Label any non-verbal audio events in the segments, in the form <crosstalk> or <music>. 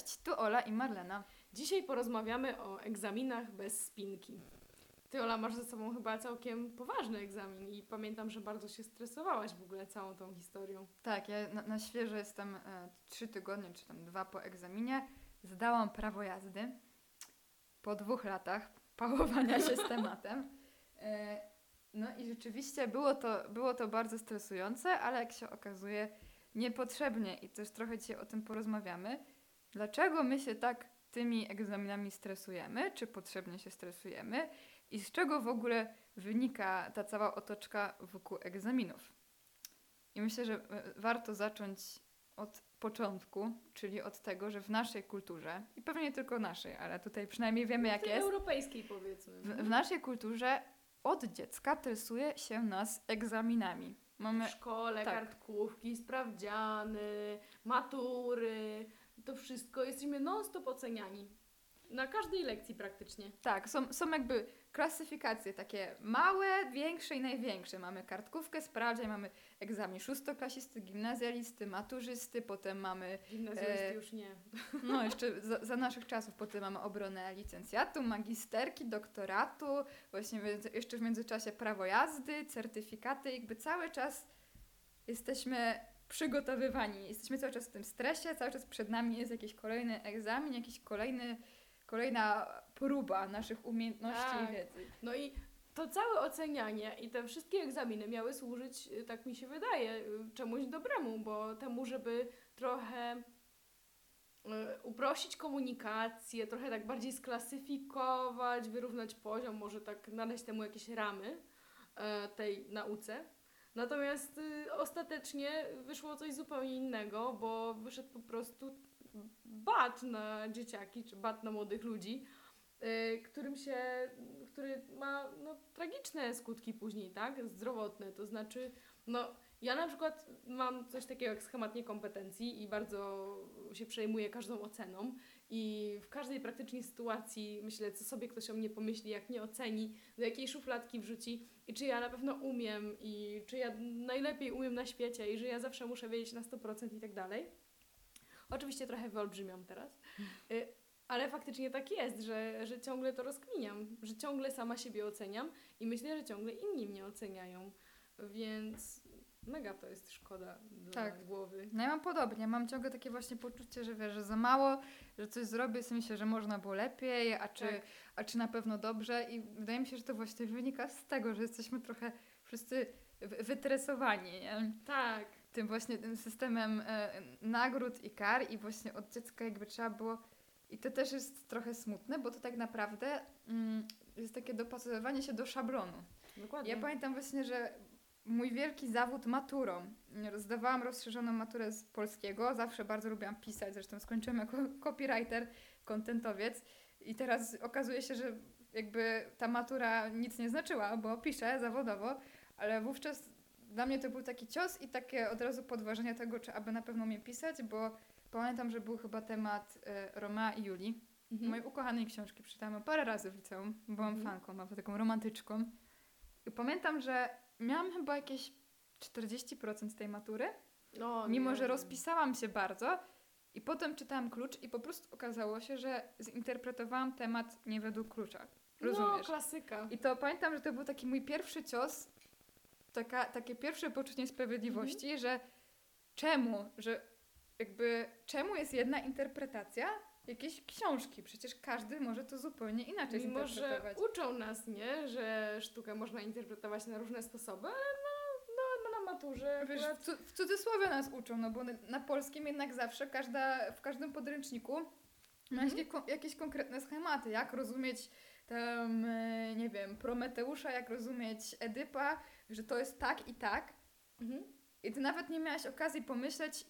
Cześć, tu Ola i Marlena. Dzisiaj porozmawiamy o egzaminach bez spinki. Ty, Ola, masz ze sobą chyba całkiem poważny egzamin i pamiętam, że bardzo się stresowałaś w ogóle całą tą historią. Tak, ja na, na świeżo jestem e, trzy tygodnie, czy tam dwa po egzaminie. Zdałam prawo jazdy po dwóch latach pałowania się z tematem. E, no i rzeczywiście było to, było to bardzo stresujące, ale jak się okazuje, niepotrzebnie i też trochę dzisiaj o tym porozmawiamy. Dlaczego my się tak tymi egzaminami stresujemy? Czy potrzebnie się stresujemy? I z czego w ogóle wynika ta cała otoczka wokół egzaminów? I myślę, że e, warto zacząć od początku, czyli od tego, że w naszej kulturze, i pewnie nie tylko naszej, ale tutaj przynajmniej wiemy jak jest, europejskiej powiedzmy. w, w naszej kulturze od dziecka tresuje się nas egzaminami. Mamy W szkole, tak. kartkówki, sprawdziany, matury, to wszystko. Jesteśmy non-stop oceniani. Na każdej lekcji praktycznie. Tak, są, są jakby klasyfikacje takie małe, większe i największe. Mamy kartkówkę, sprawdzian, mamy egzamin szóstoklasisty, gimnazjalisty, maturzysty, potem mamy, Gimnazjalisty E, już nie. no jeszcze za, za naszych czasów, potem mamy obronę licencjatu, magisterki, doktoratu, właśnie jeszcze w międzyczasie prawo jazdy, certyfikaty, jakby cały czas jesteśmy przygotowywani, jesteśmy cały czas w tym stresie, cały czas przed nami jest jakiś kolejny egzamin, jakiś kolejny, kolejna próba naszych umiejętności Tak. i wiedzy. No i to całe ocenianie i te wszystkie egzaminy miały służyć, y, tak mi się wydaje, y, czemuś dobremu, bo temu, żeby trochę y, uprościć komunikację, trochę tak bardziej sklasyfikować, wyrównać poziom, może tak nadać temu jakieś ramy tej nauce. Natomiast y, ostatecznie wyszło coś zupełnie innego, bo wyszedł po prostu bat na dzieciaki, czy bat na młodych ludzi, y, którym się, który ma no, tragiczne skutki później, tak? Zdrowotne, to znaczy, no ja na przykład mam coś takiego jak schemat niekompetencji i bardzo się przejmuję każdą oceną i w każdej praktycznie sytuacji myślę, co sobie ktoś o mnie pomyśli, jak nie oceni, do jakiej szufladki wrzuci i czy ja na pewno umiem i czy ja najlepiej umiem na świecie i że ja zawsze muszę wiedzieć na 100% i tak dalej. Oczywiście trochę wyolbrzymiam teraz, y, ale faktycznie tak jest, że, że ciągle to rozkminiam, że ciągle sama siebie oceniam i myślę, że ciągle inni mnie oceniają, więc mega to jest szkoda dla Tak. głowy. No ja mam podobnie, mam ciągle takie właśnie poczucie, że wiesz, że za mało, że coś zrobię, sobie myślę, że można było lepiej, a czy, Tak. a czy na pewno dobrze i wydaje mi się, że to właśnie wynika z tego, że jesteśmy trochę wszyscy wy- wytresowani, nie? Tak, tym właśnie tym systemem e, nagród i kar i właśnie od dziecka jakby trzeba było i to też jest trochę smutne, bo to tak naprawdę mm, jest takie dopasowywanie się do szablonu. dokładnie. Ja pamiętam właśnie, że mój wielki zawód maturą. Zdawałam rozszerzoną maturę z polskiego, zawsze bardzo lubiłam pisać, zresztą skończyłam jako <laughs> copywriter, kontentowiec i teraz okazuje się, że jakby ta matura nic nie znaczyła, bo piszę zawodowo, ale wówczas dla mnie to był taki cios i takie od razu podważenie tego, czy aby na pewno umiem pisać, bo pamiętam, że był chyba temat e, Romea i Julii, Mhm. mojej ukochanej książki czytałam parę razy w liceum. Byłam Mhm. fanką, mam taką romantyczką. I pamiętam, że miałam chyba jakieś 40% tej matury, No, mimo nie. że rozpisałam się bardzo. I potem czytałam klucz i po prostu okazało się, że zinterpretowałam temat nie według klucza. No, Rozumiesz? klasyka. I to pamiętam, że to był taki mój pierwszy cios, taka, takie pierwsze poczucie niesprawiedliwości, że czemu, że jakby czemu jest jedna interpretacja jakiejś książki? Przecież każdy może to zupełnie inaczej Mimo, że zinterpretować. uczą nas, nie, że sztukę można interpretować na różne sposoby, ale no, no, no na maturze Wiesz, akurat... w, cu- w cudzysłowie nas uczą, no bo na- polskim jednak zawsze każda, w każdym podręczniku ma Mhm. jakieś, jakieś konkretne schematy, jak rozumieć tam, e, nie wiem, Prometeusza, jak rozumieć Edypa, że to jest tak i tak. Mhm. I ty nawet nie miałaś okazji pomyśleć,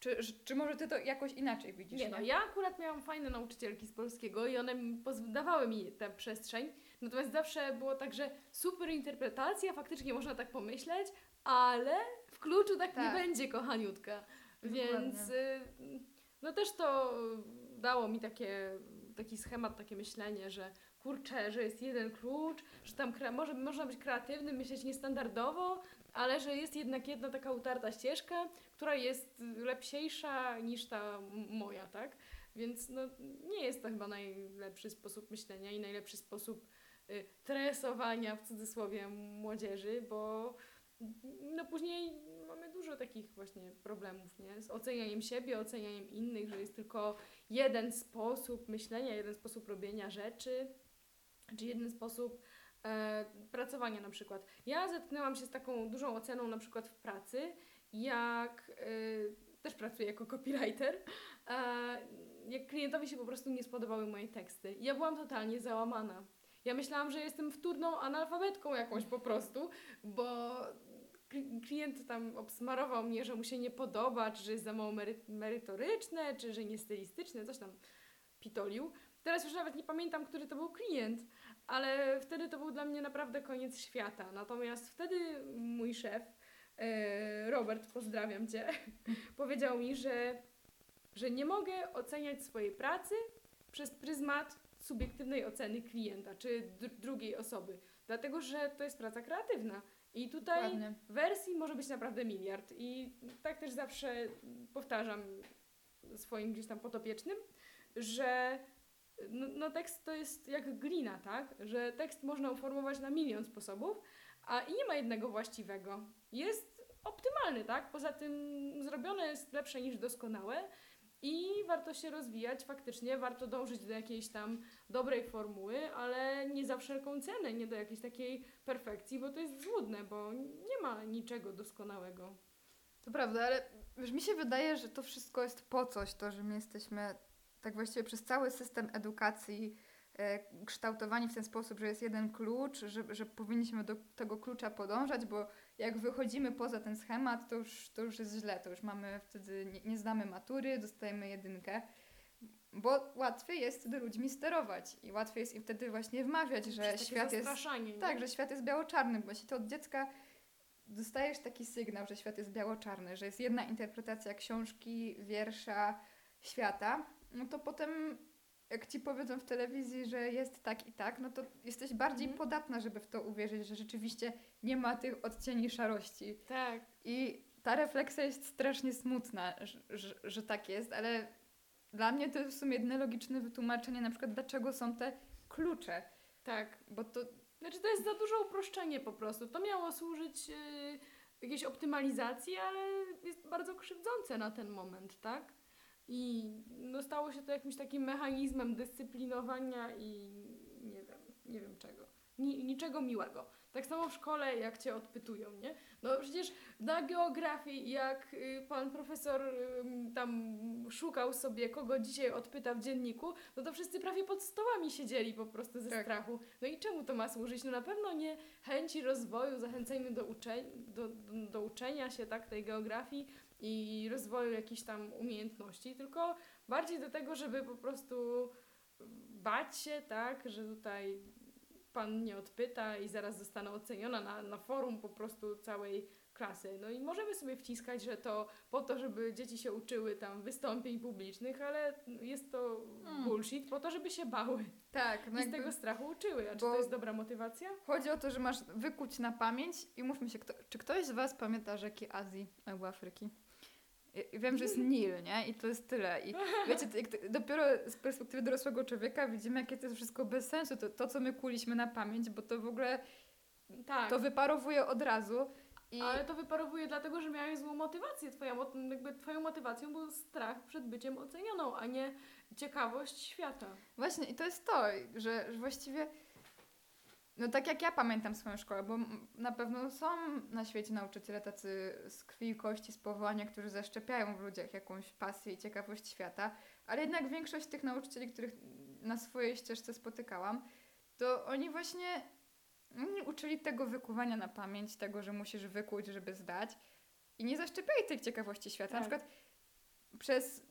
czy, czy może ty to jakoś inaczej widzisz, Nie no, ja akurat miałam fajne nauczycielki z polskiego i one dawały mi tę przestrzeń, natomiast zawsze było tak, że super interpretacja, faktycznie można tak pomyśleć, ale w kluczu tak, nie Tak. będzie, kochaniutka. Więc y, no też to dało mi takie, taki schemat, takie myślenie, że kurczę, że jest jeden klucz, że tam może, można być kreatywnym, myśleć niestandardowo, ale że jest jednak jedna taka utarta ścieżka, która jest lepsiejsza niż ta moja, tak? Więc no, nie jest to chyba najlepszy sposób myślenia i najlepszy sposób y, tresowania w cudzysłowie młodzieży, bo no później mamy dużo takich właśnie problemów, nie? Z ocenianiem siebie, ocenianiem innych, że jest tylko jeden sposób myślenia, jeden sposób robienia rzeczy, czy jeden sposób e, pracowania na przykład. Ja zetknęłam się z taką dużą oceną na przykład w pracy, jak e, też pracuję jako copywriter, e, jak klientowi się po prostu nie spodobały moje teksty. Ja byłam totalnie załamana. Ja myślałam, że jestem wtórną analfabetką jakąś po prostu, bo klient tam obsmarował mnie, że mu się nie podoba, czy że jest za mało mery merytoryczne, czy że nie stylistyczne, coś tam pitolił. Teraz już nawet nie pamiętam, który to był klient, ale wtedy to był dla mnie naprawdę koniec świata. Natomiast wtedy mój szef, e, Robert, pozdrawiam Cię, <laughs> powiedział mi, że, że nie mogę oceniać swojej pracy przez pryzmat subiektywnej oceny klienta czy drugiej osoby, dlatego że to jest praca kreatywna. I tutaj Dokładnie. wersji może być naprawdę miliard. I tak też zawsze powtarzam swoim gdzieś tam potopiecznym, że no, no, tekst to jest jak glina, tak? Że tekst można uformować na milion sposobów, a i nie ma jednego właściwego. Jest optymalny, tak? Poza tym zrobione jest lepsze niż doskonałe i warto się rozwijać, faktycznie warto dążyć do jakiejś tam dobrej formuły, ale nie za wszelką cenę, nie do jakiejś takiej perfekcji, bo to jest złudne, bo nie ma niczego doskonałego. To prawda, ale wiesz, mi się wydaje, że to wszystko jest po coś, to, że my jesteśmy tak właściwie przez cały system edukacji e, kształtowani w ten sposób, że jest jeden klucz, że, że powinniśmy do tego klucza podążać, bo jak wychodzimy poza ten schemat, to już, to już jest źle, to już mamy wtedy, nie, nie znamy matury, dostajemy jedynkę, bo łatwiej jest wtedy ludźmi sterować i łatwiej jest im wtedy właśnie wmawiać, że świat jest... Tak, że świat jest biało-czarny, bo jeśli to od dziecka dostajesz taki sygnał, że świat jest biało-czarny, że jest jedna interpretacja książki, wiersza, świata, no to potem jak ci powiedzą w telewizji, że jest tak i tak, no to jesteś bardziej mhm. podatna, żeby w to uwierzyć, że rzeczywiście nie ma tych odcieni szarości. Tak. I ta refleksja jest strasznie smutna, że, że, że tak jest, ale dla mnie to jest w sumie jedyne logiczne wytłumaczenie, na przykład dlaczego są te klucze. Tak. Bo to... Znaczy to jest za duże uproszczenie po prostu. To miało służyć yy, jakiejś optymalizacji, ale jest bardzo krzywdzące na ten moment, tak? I no, stało się to jakimś takim mechanizmem dyscyplinowania i nie wiem, nie wiem czego. Ni niczego miłego. Tak samo w szkole, jak cię odpytują, nie? No przecież na geografii, jak y, pan profesor tam szukał sobie, kogo dzisiaj odpyta w dzienniku, no to wszyscy prawie pod stołami siedzieli po prostu ze tak. strachu. No i czemu to ma służyć? No na pewno nie chęci rozwoju, zachęcajmy do, uczeń do, do, do uczenia się tak tej geografii, i rozwoju jakichś tam umiejętności, tylko bardziej do tego, żeby po prostu bać się, tak, że tutaj pan nie odpyta i zaraz zostanę oceniona na, na forum po prostu całej klasy. No i możemy sobie wciskać, że to po to, żeby dzieci się uczyły tam wystąpień publicznych, ale jest to hmm. bullshit po to, żeby się bały. Tak. No I z tego strachu uczyły. A czy to jest dobra motywacja? Chodzi o to, że masz wykuć na pamięć i mówmy się, kto, czy ktoś z Was pamięta rzeki Azji albo Afryki? I wiem, że jest Nil, nie? I to jest tyle. I wiecie, dopiero z perspektywy dorosłego człowieka widzimy, jakie to jest wszystko bez sensu. To, to co my kuliśmy na pamięć, bo to w ogóle tak. to wyparowuje od razu. I... Ale to wyparowuje dlatego, że miałeś złą motywację. Twoja, jakby twoją motywacją był strach przed byciem ocenioną, a nie ciekawość świata. Właśnie i to jest to, że, że właściwie no tak jak ja pamiętam swoją szkołę, bo na pewno są na świecie nauczyciele tacy z krwi i kości, z powołania, którzy zaszczepiają w ludziach jakąś pasję i ciekawość świata, ale jednak większość tych nauczycieli, których na swojej ścieżce spotykałam, to oni właśnie oni uczyli tego wykuwania na pamięć, tego, że musisz wykuć, żeby zdać i nie zaszczepiali tej ciekawości świata. Tak. Na przykład przez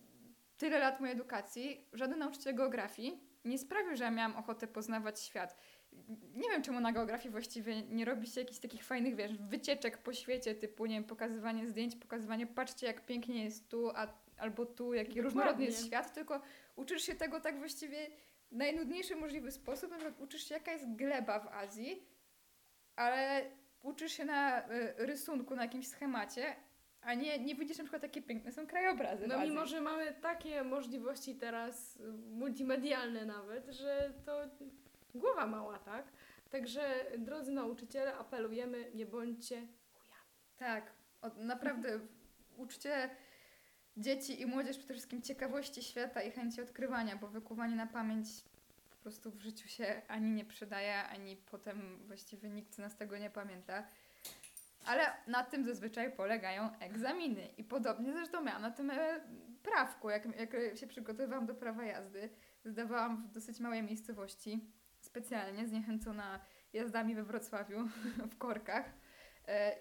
tyle lat mojej edukacji żaden nauczyciel geografii nie sprawił, że ja miałam ochotę poznawać świat nie wiem czemu na geografii właściwie nie robi się jakichś takich fajnych, wiesz, wycieczek po świecie, typu, nie wiem, pokazywanie zdjęć, pokazywanie, patrzcie jak pięknie jest tu, a, albo tu, jaki Dokładnie. różnorodny jest świat, tylko uczysz się tego tak właściwie najnudniejszy możliwy sposób, na przykład uczysz się jaka jest gleba w Azji, ale uczysz się na y, rysunku, na jakimś schemacie, a nie, nie widzisz na przykład jakie piękne są krajobrazy. No mimo, że mamy takie możliwości teraz y, multimedialne nawet, że to głowa mała, tak? Także drodzy nauczyciele, apelujemy, nie bądźcie chujami. Tak, naprawdę uczcie dzieci i młodzież przede wszystkim ciekawości świata i chęci odkrywania, bo wykuwanie na pamięć po prostu w życiu się ani nie przydaje, ani potem właściwie nikt z nas tego nie pamięta. Ale na tym zazwyczaj polegają egzaminy. I podobnie zresztą miałam na tym e, prawku, jak, jak się przygotowywałam do prawa jazdy. Zdawałam w dosyć małej miejscowości, specjalnie zniechęcona jazdami we Wrocławiu <laughs> w korkach. E,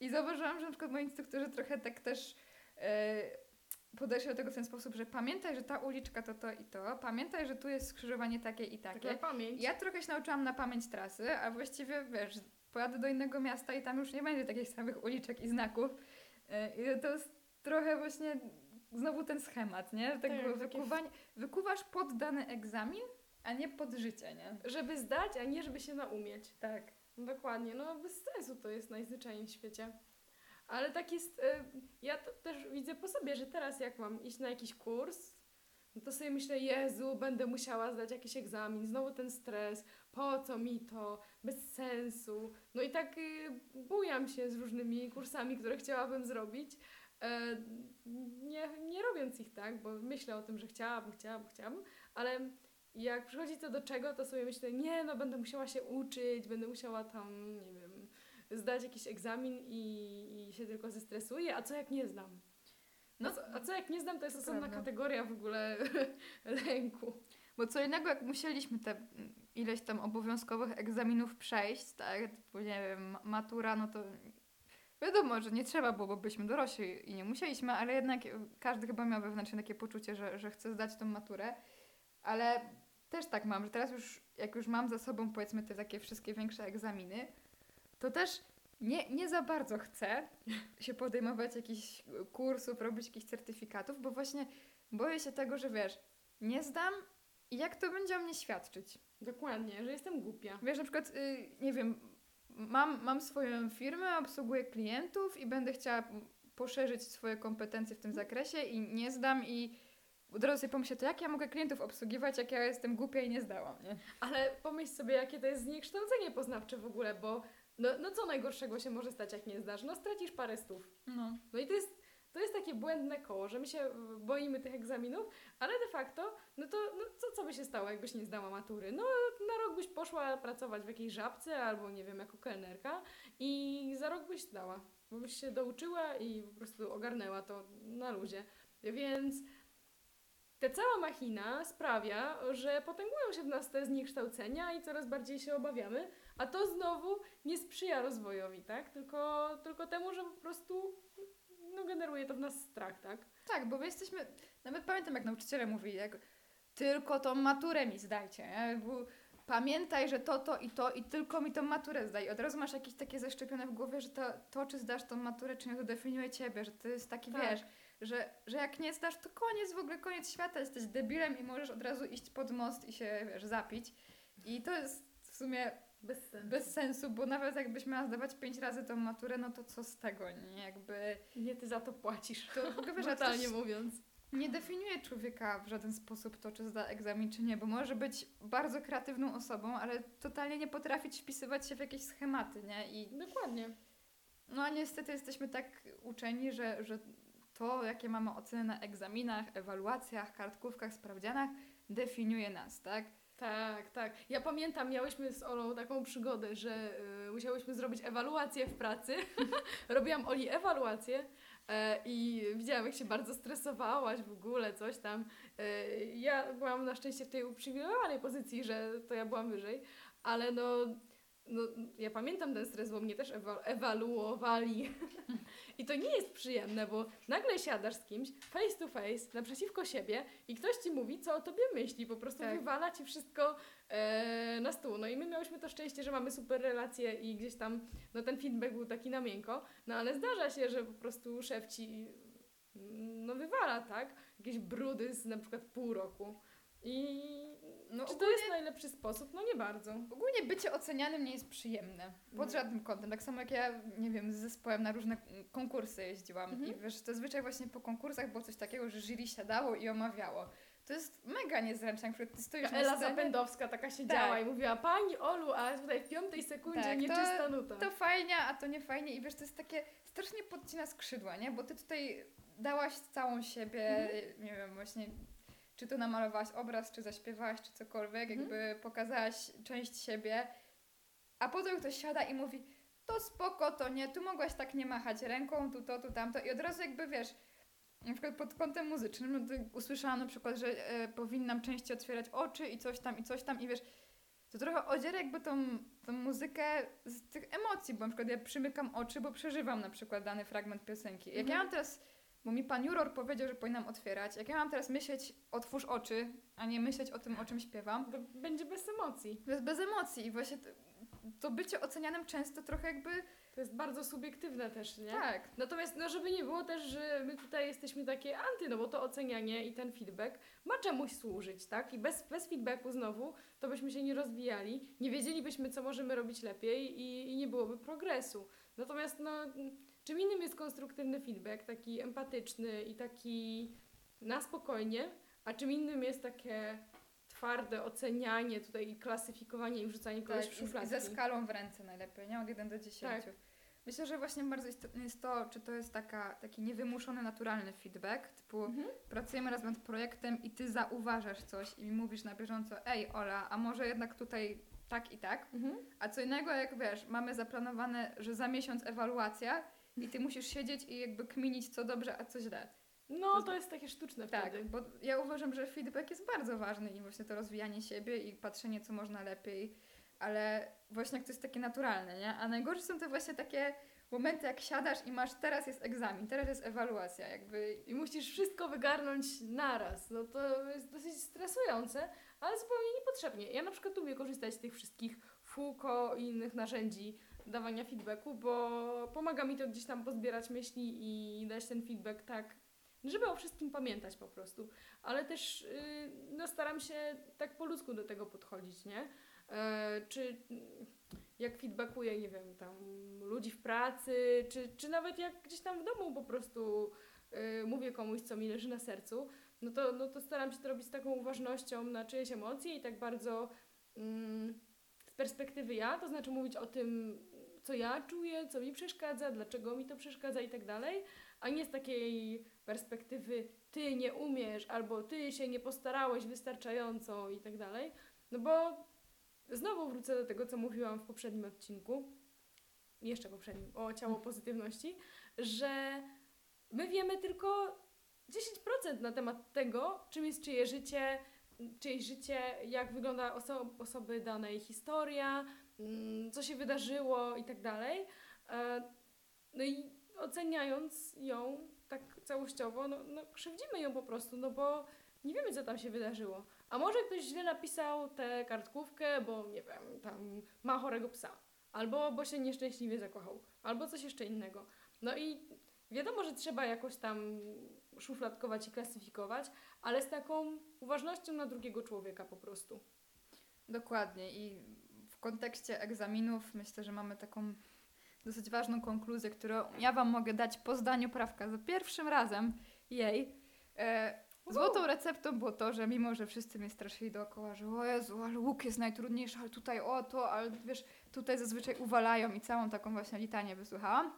I zauważyłam, że na przykład moi instruktorzy trochę tak też e, podeszli do tego w ten sposób, że pamiętaj, że ta uliczka to to i to, pamiętaj, że tu jest skrzyżowanie takie i Tak takie. na pamięć. Ja trochę się nauczyłam na pamięć trasy, a właściwie wiesz, pojadę do innego miasta i tam już nie będzie takich samych uliczek i znaków. E, I to jest trochę właśnie znowu ten schemat, nie? Tak, Tak, wykuwań, wykuwasz pod dany egzamin, a nie pod życie, nie? Żeby zdać, a nie żeby się naumieć. Tak. No Dokładnie, no bez sensu to jest najzwyczajniej w świecie. Ale tak jest, e, ja to też widzę po sobie, że teraz jak mam iść na jakiś kurs, no to sobie myślę, Jezu, będę musiała zdać jakiś egzamin, znowu ten stres, po co mi to, bez sensu. No i tak y, bujam się z różnymi kursami, które chciałabym zrobić, e, nie, nie robiąc ich tak, bo myślę o tym, że chciałabym, chciałabym, chciałabym, ale jak przychodzi to do czego, to sobie myślę, nie, no będę musiała się uczyć, będę musiała tam, nie wiem, zdać jakiś egzamin i, i się tylko zestresuję, a co jak nie znam? No, A co, a co jak nie znam, to jest osobna prawda. kategoria w ogóle <laughs> lęku. Bo co innego, jak musieliśmy te mm, ileś tam obowiązkowych egzaminów przejść, tak, typu, nie wiem, ma- matura, no to wiadomo, że nie trzeba było, bo byliśmy dorośli i nie musieliśmy, ale jednak każdy chyba miał wewnętrznie takie poczucie, że, że chce zdać tą maturę. Ale też tak mam, że teraz już, jak już mam za sobą powiedzmy te takie wszystkie większe egzaminy, to też nie, nie za bardzo chcę się podejmować jakichś kursów, robić jakichś certyfikatów, bo właśnie boję się tego, że wiesz, nie zdam i jak to będzie o mnie świadczyć? Dokładnie, że jestem głupia. Wiesz, na przykład, y, nie wiem, mam, mam swoją firmę, obsługuję klientów i będę chciała poszerzyć swoje kompetencje w tym zakresie i nie zdam i od razu sobie pomyślę, to jak ja mogę klientów obsługiwać, jak ja jestem głupia i nie zdałam, nie? Ale pomyśl sobie, jakie to jest zniekształcenie poznawcze w ogóle, bo no, no co najgorszego się może stać, jak nie zdasz? No stracisz parę stów. No. No i to jest, to jest takie błędne koło, że my się boimy tych egzaminów, ale de facto, no to no co, co by się stało, jakbyś nie zdała matury? No na rok byś poszła pracować w jakiejś żabce albo nie wiem, jako kelnerka i za rok byś zdała, bo byś się douczyła i po prostu ogarnęła to na luzie. Więc ta cała machina sprawia, że potęgują się w nas te zniekształcenia i coraz bardziej się obawiamy, a to znowu nie sprzyja rozwojowi, tak? Tylko, tylko temu, że po prostu no, generuje to w nas strach, tak? Tak, bo my jesteśmy, nawet pamiętam jak nauczyciele mówili, jak tylko tą maturę mi zdajcie, nie? Bo pamiętaj, że to, to i to i tylko mi tą maturę zdaj. Od razu masz jakieś takie zaszczepione w głowie, że to, to czy zdasz tą maturę, czy nie, to definiuje ciebie, że to jest taki, Tak. wiesz, że, że jak nie zdasz, to koniec, w ogóle koniec świata, jesteś debilem i możesz od razu iść pod most i się, wiesz, zapić. I to jest w sumie Bez sensu. bez sensu, bo nawet jakbyś miała zdawać pięć razy tą maturę, no to co z tego, nie? Jakby... Nie ty za to płacisz. To w ogóle wiesz, a to Brutalnie też mówiąc. Nie definiuje człowieka w żaden sposób to, czy zda egzamin, czy nie, bo może być bardzo kreatywną osobą, ale totalnie nie potrafić wpisywać się w jakieś schematy, nie? I Dokładnie. no a niestety jesteśmy tak uczeni, że, że to, jakie mamy oceny na egzaminach, ewaluacjach, kartkówkach, sprawdzianach, definiuje nas, tak? Tak, tak. Ja pamiętam, miałyśmy z Olą taką przygodę, że y, musiałyśmy zrobić ewaluację w pracy. <laughs> Robiłam Oli ewaluację e, i widziałam, jak się bardzo stresowałaś w ogóle, coś tam. E, ja byłam na szczęście w tej uprzywilejowanej pozycji, że to ja byłam wyżej, ale no, no ja pamiętam ten stres, bo mnie też ewa- ewaluowali. <laughs> I to nie jest przyjemne, bo nagle siadasz z kimś face to face, naprzeciwko siebie i ktoś ci mówi, co o tobie myśli, po prostu Tak. wywala ci wszystko e, na stół. No i my miałyśmy to szczęście, że mamy super relacje i gdzieś tam, no ten feedback był taki na miękko, no ale zdarza się, że po prostu szef ci, no wywala, tak? Jakieś brudy z na przykład pół roku. I No czy to ogólnie- jest najlepszy sposób? No nie bardzo. Ogólnie bycie ocenianym nie jest przyjemne. Pod Mhm. żadnym kątem. Tak samo jak ja, nie wiem, z zespołem na różne konkursy jeździłam. Mhm. I wiesz, zazwyczaj właśnie po konkursach było coś takiego, że jury siadało i omawiało. To jest mega niezręczne, jak ty stoisz Ela na scenie, Zapędowska taka siedziała Tak. i mówiła, pani Olu, a tutaj w piątej sekundzie Tak, to- nieczysta nuta. to fajnie, a to nie fajnie. I wiesz, to jest takie, strasznie podcina skrzydła, nie? Bo ty tutaj dałaś całą siebie, Mhm. nie wiem, właśnie czy to namalowałaś obraz, czy zaśpiewałaś, czy cokolwiek, Mhm. jakby pokazałaś część siebie, a potem ktoś siada i mówi, to spoko, to nie, tu mogłaś tak nie machać ręką, tu to, tu tamto i od razu jakby wiesz, na przykład pod kątem muzycznym, no usłyszałam na przykład, że e, powinnam częściej otwierać oczy i coś tam, i coś tam i wiesz, to trochę odziera jakby tą, tą muzykę z tych emocji, bo na przykład ja przymykam oczy, bo przeżywam na przykład dany fragment piosenki. Jak ja Mhm. mam teraz, bo mi pan juror powiedział, że powinnam otwierać, jak ja mam teraz myśleć, otwórz oczy, a nie myśleć o tym, o czym śpiewam, To będzie bez emocji. to jest bez emocji i właśnie to, to bycie ocenianym często trochę jakby, To jest bardzo subiektywne też, nie? tak, Natomiast, no żeby nie było też, że my tutaj jesteśmy takie anty, no bo to ocenianie i ten feedback ma czemuś służyć, tak? I bez, bez feedbacku znowu, to byśmy się nie rozwijali, nie wiedzielibyśmy, co możemy robić lepiej i, i nie byłoby progresu. Natomiast, no, czym innym jest konstruktywny feedback, taki empatyczny i taki na spokojnie, a czym innym jest takie twarde ocenianie tutaj i klasyfikowanie i wrzucanie kogoś tak w szufladki. ze skalą w ręce najlepiej, nie? Od 1 do 10. Tak. Myślę, że właśnie bardzo istotne jest to, czy to jest taka, taki niewymuszony, naturalny feedback, typu Mhm. pracujemy razem nad projektem i ty zauważasz coś i mi mówisz na bieżąco, ej Ola, a może jednak tutaj tak i tak, Mhm. a co innego jak wiesz, mamy zaplanowane, że za miesiąc ewaluacja i ty musisz siedzieć i jakby kminić co dobrze, a co źle. No, to jest takie sztuczne Tak, wtedy. bo ja uważam, że feedback jest bardzo ważny i właśnie to rozwijanie siebie i patrzenie co można lepiej, ale właśnie jak to jest takie naturalne, nie? A najgorsze są te właśnie takie momenty jak siadasz i masz teraz jest egzamin, teraz jest ewaluacja, jakby I musisz wszystko wygarnąć naraz. No to jest dosyć stresujące, ale zupełnie niepotrzebnie. Ja na przykład lubię korzystać z tych wszystkich Fuko i innych narzędzi dawania feedbacku, bo pomaga mi to gdzieś tam pozbierać myśli i dać ten feedback tak, żeby o wszystkim pamiętać po prostu. Ale też yy, no, staram się tak po ludzku do tego podchodzić, nie? E, czy jak feedbackuję, nie wiem, tam ludzi w pracy, czy, czy nawet jak gdzieś tam w domu po prostu y, mówię komuś, co mi leży na sercu, no to, no to staram się to robić z taką uważnością na czyjeś emocje i tak bardzo mm, z perspektywy ja, to znaczy mówić o tym, co ja czuję, co mi przeszkadza, dlaczego mi to przeszkadza i tak dalej, a nie z takiej perspektywy ty nie umiesz albo ty się nie postarałeś wystarczająco i tak dalej. No bo znowu wrócę do tego, co mówiłam w poprzednim odcinku, jeszcze poprzednim, o ciało pozytywności, że my wiemy tylko 10% na temat tego, czym jest czyje życie, czyjeś życie, jak wygląda oso- osoby danej historia, co się wydarzyło i tak dalej. E, No i oceniając ją tak całościowo, no, no krzywdzimy ją po prostu, no bo nie wiemy, co tam się wydarzyło. A może ktoś źle napisał tę kartkówkę, bo nie wiem, tam ma chorego psa. Albo bo się nieszczęśliwie zakochał. Albo coś jeszcze innego. No i wiadomo, że trzeba jakoś tam szufladkować i klasyfikować, ale z taką uważnością na drugiego człowieka po prostu. Dokładnie i kontekście egzaminów myślę, że mamy taką dosyć ważną konkluzję, którą ja Wam mogę dać po zdaniu prawka za pierwszym razem jej. E, złotą receptą było to, że mimo, że wszyscy mnie straszyli dookoła, że o Jezu, ale łuk jest najtrudniejszy, ale tutaj o to, ale wiesz, tutaj zazwyczaj uwalają i całą taką właśnie litanię wysłuchałam.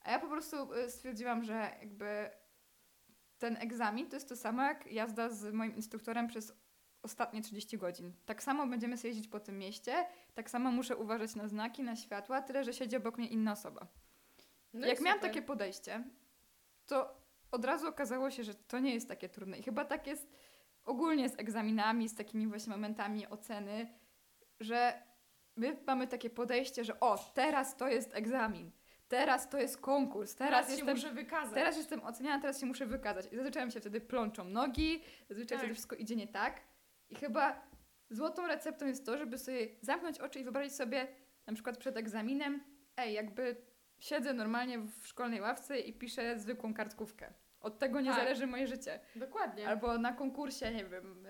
A ja po prostu e, stwierdziłam, że jakby ten egzamin to jest to samo jak jazda z moim instruktorem przez ostatnie 30 godzin. Tak samo będziemy sobie jeździć po tym mieście, tak samo muszę uważać na znaki, na światła, tyle, że siedzi obok mnie inna osoba. No Jak miałam super. takie podejście, to od razu okazało się, że to nie jest takie trudne. I chyba tak jest ogólnie z egzaminami, z takimi właśnie momentami oceny, że my mamy takie podejście, że o, teraz to jest egzamin, teraz to jest konkurs, teraz, Teraz się jestem muszę wykazać. Teraz jestem oceniana, teraz się muszę wykazać. I zazwyczaj mi się wtedy plączą nogi, zazwyczaj Tak. wtedy wszystko idzie nie tak. I chyba złotą receptą jest to, żeby sobie zamknąć oczy i wyobrazić sobie na przykład przed egzaminem, ej, jakby siedzę normalnie w szkolnej ławce i piszę zwykłą kartkówkę. Od tego nie Tak. zależy moje życie. Dokładnie. Albo na konkursie, nie wiem,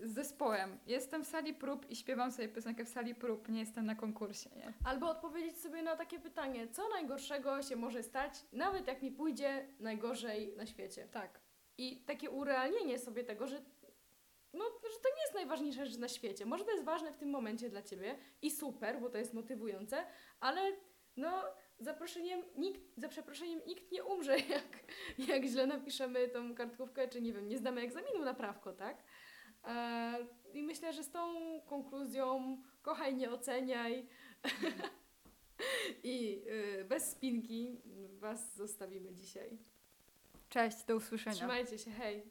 y, z zespołem. Jestem w sali prób i śpiewam sobie piosenkę w sali prób, nie jestem na konkursie, nie? Albo odpowiedzieć sobie na takie pytanie, co najgorszego się może stać, nawet jak mi pójdzie najgorzej na świecie. Tak. I takie urealnienie sobie tego, że, no, że to nie jest najważniejsza rzecz na świecie. Może to jest ważne w tym momencie dla ciebie i super, bo to jest motywujące, ale no, zaproszeniem nikt, za przeproszeniem nikt nie umrze, <laughs> jak, jak źle napiszemy tą kartkówkę, czy nie wiem, nie zdamy egzaminu na prawko, tak? E, I myślę, że z tą konkluzją kochaj, nie oceniaj <laughs> i y, bez spinki was zostawimy dzisiaj. Cześć, do usłyszenia. Trzymajcie się, hej!